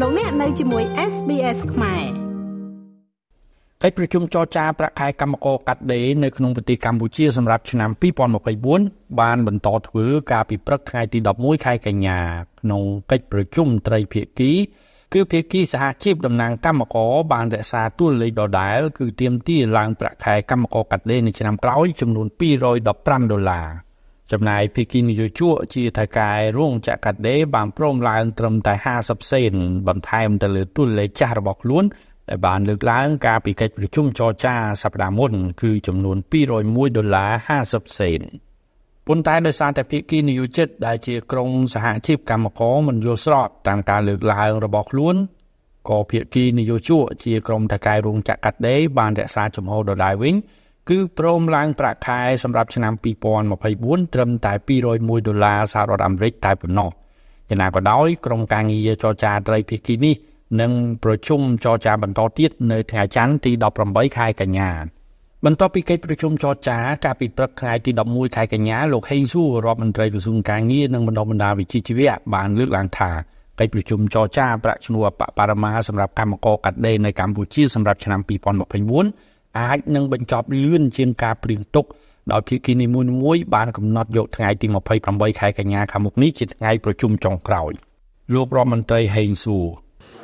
លោកអ្នកនៅជាមួយ SBS ខ្មែរកិច្ចប្រជុំចរចាប្រាក់ខែកម្មករកាត់ដេរនៅក្នុងប្រទេសកម្ពុជាសម្រាប់ឆ្នាំ2024បានបន្តធ្វើកាលពីព្រឹកថ្ងៃទី11ខែកញ្ញាក្នុងកិច្ចប្រជុំត្រីភាគីគឺភាគីសហជីពតំណាងកម្មករបានរក្សាទួលលេខដដែល គឺទាមទារឡើងប្រាក់ខែកម្មករកាត់ដេរនៅឆ្នាំក្រោយចំនួន215ដុល្លារ ចំណែកភាគីនយោជកជាថៅកែរោងចក្រកាត់ដេរបានព្រមឡើងត្រឹមតែ50សេនបន្ថែមទៅលើទួលលេខចាស់របស់ខ្លួនដែលបានលើកឡើងការពីកិច្ចប្រជុំចរចាសប្តាហ៍មុនគឺចំនួន201ដុល្លារ50សេនប៉ុន្តែដោយសារតែភាគីនយោជិតដែលជាក្រុមសហជីពកម្មករមិនយល់ស្របតាមការលើកឡើងរបស់ខ្លួនក៏ភាគីនយោជកជាក្រុមថៅកែរោងចក្រកាត់ដេរបានរក្សាចំហដដែលវិញ គឺព្រមឡើងប្រាក់ខែសម្រាប់ឆ្នាំ2024ត្រឹមតែ201ដុល្លារសហរដ្ឋអាមេរិកតែប៉ុណ្ណោះយ៉ាងណាក៏ដោយក្រុមការងារចរចាត្រីភាគីនេះនឹងប្រជុំចរចាបន្តទៀតនៅថ្ងៃច័ន្ទទី18ខែកញ្ញាបន្ទាប់ពីកិច្ចប្រជុំចរចាកាលពីព្រឹកថ្ងៃទី11ខែកញ្ញាលោកហេងស៊ូរដ្ឋមន្ត្រីក្រសួងការងារនិងបណ្ដុះបណ្ដាលវិជ្ជាជីវៈបានលើកឡើងថាកិច្ចប្រជុំចរចាប្រាក់ឈ្នួលបរមាសម្រាប់កម្មករកាត់ដេរនៅកម្ពុជាសម្រាប់ឆ្នាំ2024 អាចនឹងបញ្ចប់លឿនជាងការព្រៀងទុកដោយភាគីនីមួយៗបានកំណត់យកថ្ងៃទី28ខែកញ្ញាខាងមុខនេះជាថ្ងៃប្រជុំចុងក្រោយលោករដ្ឋមន្ត្រីហេងស៊ូ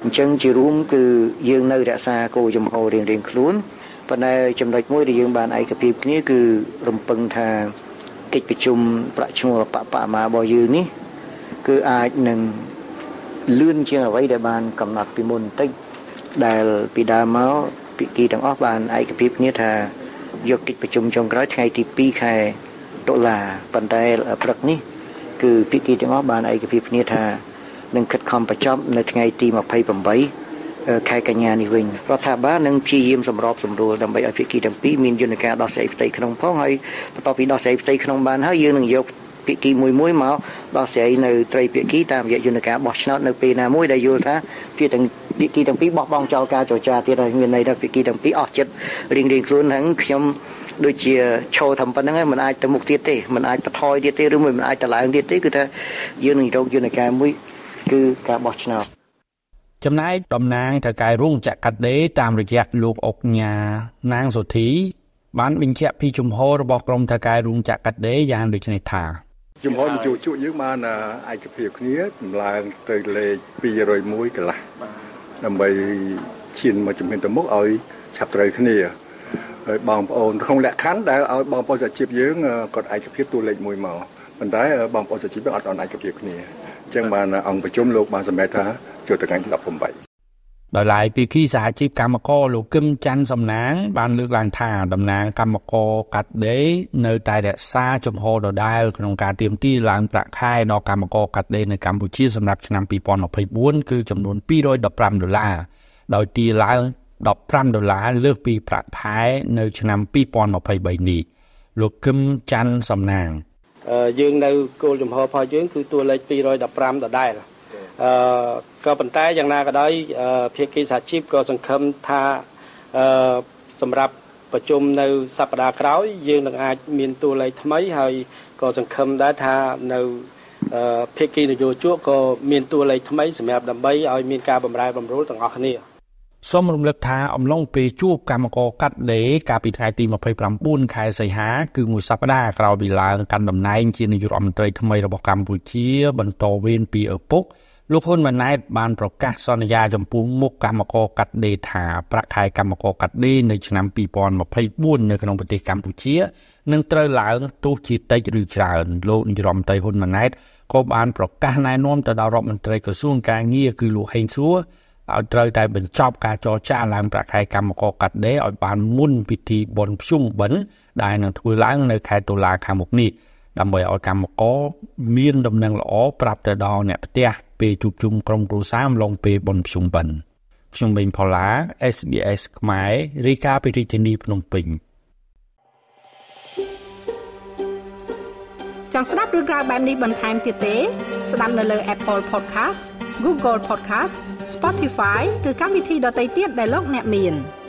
អញ្ចឹងជារួមគឺយើងនៅរក្សាគោលចំហរៀងៗខ្លួនប៉ុន្តែចំណុចមួយដែលយើងបានឯកភាពគ្នាគឺរំពឹងថាកិច្ចប្រជុំប្រាក់ឈ្នួលបបមារបស់យើងនេះគឺអាចនឹងលឿនជាងអ្វីដែលបានកំណត់ពីមុនបន្តិចដែលពីដើមមក ពិគីទាំងអស់បានឯកភាពគ្នាថាយកកិច្ចប្រជុំចុងក្រោយថ្ងៃទី2ខែតុលាប៉ុន្តែព្រឹកនេះគឺពិគីទាំងអស់បានឯកភាពគ្នាថានឹងខិតខំបញ្ចប់នៅថ្ងៃទី28ខែកញ្ញានេះវិញរដ្ឋាភិបាលនឹងព្យាយាមសម្របសម្រួលដើម្បីឲ្យភាគីទាំងពីរមានយន្តការដោះស្រាយផ្ទៃក្នុងផងហើយបន្ទាប់ពីដោះស្រាយផ្ទៃក្នុងបានហើយយើងនឹងយកភាគីមួយមួយមកដោះស្រាយនៅត្រីភាគីតាមរយៈយន្តការបោះឆ្នោតនៅពេលណាមួយដែលយល់ថាភាគទាំង ភាគីទាំងពីរបោះបង់ចោលការចរចាទៀតហើយមានន័យថាភាគីទាំងពីរអស់ចិត្តរៀងរៀងខ្លួនហ្នឹងខ្ញុំដូចជាឈរធ្វើប៉ុណ្្នឹងហើយមិនអាចទៅមុខទៀតទេមិនអាចបន្ថយទៀតទេឬមិនអាចតឡើងទៀតទេគឺថាយើងនឹងរកយន្តការមួយគឺការបោះឆ្នោតចំណែកតំណាងថៅកែរួងចក្រដេតាមរយៈលោកអុកញ៉ានាងសុធី បានបញ្ជាក់ពីជំហររបស់ក្រុមថៅកែរួងចក្រដេយ៉ាងដូចនេះថាជំហរនយោជកយើងបានឯកភាពគ្នាចម្លើងទៅលេខ201កន្លះបាទ ដើម្បីឈានមកជំហានទៅមុខឲ្យឆាប់ត្រូវគ្នាហើយបងប្អូនក្នុងលក្ខខណ្ឌដែលឲ្យបងប្អូនសហជីពយើងគាត់ឯកភាពតួលេខមួយមកប៉ុន្តែបងប្អូនសហជីពអត់អត់ឯកភាពគ្នាអញ្ចឹងបានអង្គប្រជុំលោកបានសម្រេចថាចូលទៅថ្ងៃទី18 ដោយឡែកពីគីសហជីពកម្មករលោកគឹមច័ន្ទសំណាង បានលើកឡើងថាតំណាងកម្មករកាត់ដេរនៅតែរក្សាជំហរដដែលក្នុងការទៀមទីឡើងប្រាក់ខែដល់កម្មករកាត់ដេរនៅកម្ពុជាសម្រាប់ឆ្នាំ2024គឺចំនួន215ដុល្លារដោយទីឡើង15ដុល្លារលើសពីប្រាក់ខែនៅឆ្នាំ2023នេះលោកគឹមច័ន្ទសំណាងយើងនៅគោលចំហរបស់យើងគឺតួលេខ215ដដែលអឺ ក៏ប៉ុន្តែយ៉ាងណាក៏ដោយភាគីសហជីពក៏សង្ឃឹមថាអឺសម្រាប់ប្រជុំនៅសប្តាហ៍ក្រោយយើងនឹងអាចមានតួលេខថ្មីហើយក៏សង្ឃឹមដែរថានៅភាគីនយោជកក៏មានតួលេខថ្មីសម្រាប់ដើម្បីឲ្យមានការបំរែបំរួលទាំងអស់គ្នាសូមរំលឹកថាអំឡុងពេលជួបកម្មករកាត់ដេរកាលពីថ្ងៃទី29ខែសីហាគឺមួយសប្តាហ៍ក្រោយពីឡើងកាន់តំណែងជានាយករដ្ឋមន្ត្រីថ្មីរបស់កម្ពុជាបន្តវេនពីឪពុក លោកហ៊ុនម៉ាណែតបានប្រកាសសន្យាចំពោះមុខកម្មករកាត់ដេរថាប្រាក់ខែកម្មករកាត់ដេរនៅឆ្នាំ2024នៅក្នុងប្រទេសកម្ពុជានឹងត្រូវឡើងទោះជាតិចឬច្រើនលោកនាយរដ្ឋមន្ត្រីហ៊ុនម៉ាណែតក៏បានប្រកាសណែនាំទៅដល់រដ្ឋមន្ត្រីក្រសួងការងារគឺលោកហេងសួរឲ្យត្រូវតែបញ្ចប់ការចរចាឡើងប្រាក់ខែកម្មករកាត់ដេរឲ្យបានមុនពិធីបុណ្យភ្ជុំបិណ្ឌដែលនឹងធ្វើឡើងនៅខែតុលាខាងមុខនេះ ដើម្បីឲ្យកម្មករមានដំណឹងល្អប្រាប់ទៅដល់អ្នកផ្ទះពេលជួបជុំក្រុមគ្រួសារអំឡុងពេលបុណ្យភ្ជុំបិណ្ឌខ្ញុំបេងផល្លា SBS ខ្មែររាយការណ៍ពីរាជធានីភ្នំពេញចង់ស្ដាប់រឿងក្រៅបែបនេះបន្ថែមទៀតទេ ស្ដាប់នៅលើ Apple Podcast Google Podcast Spotify ឬកម្មវិធីដទៃទៀតដែលលោកអ្នកមាន។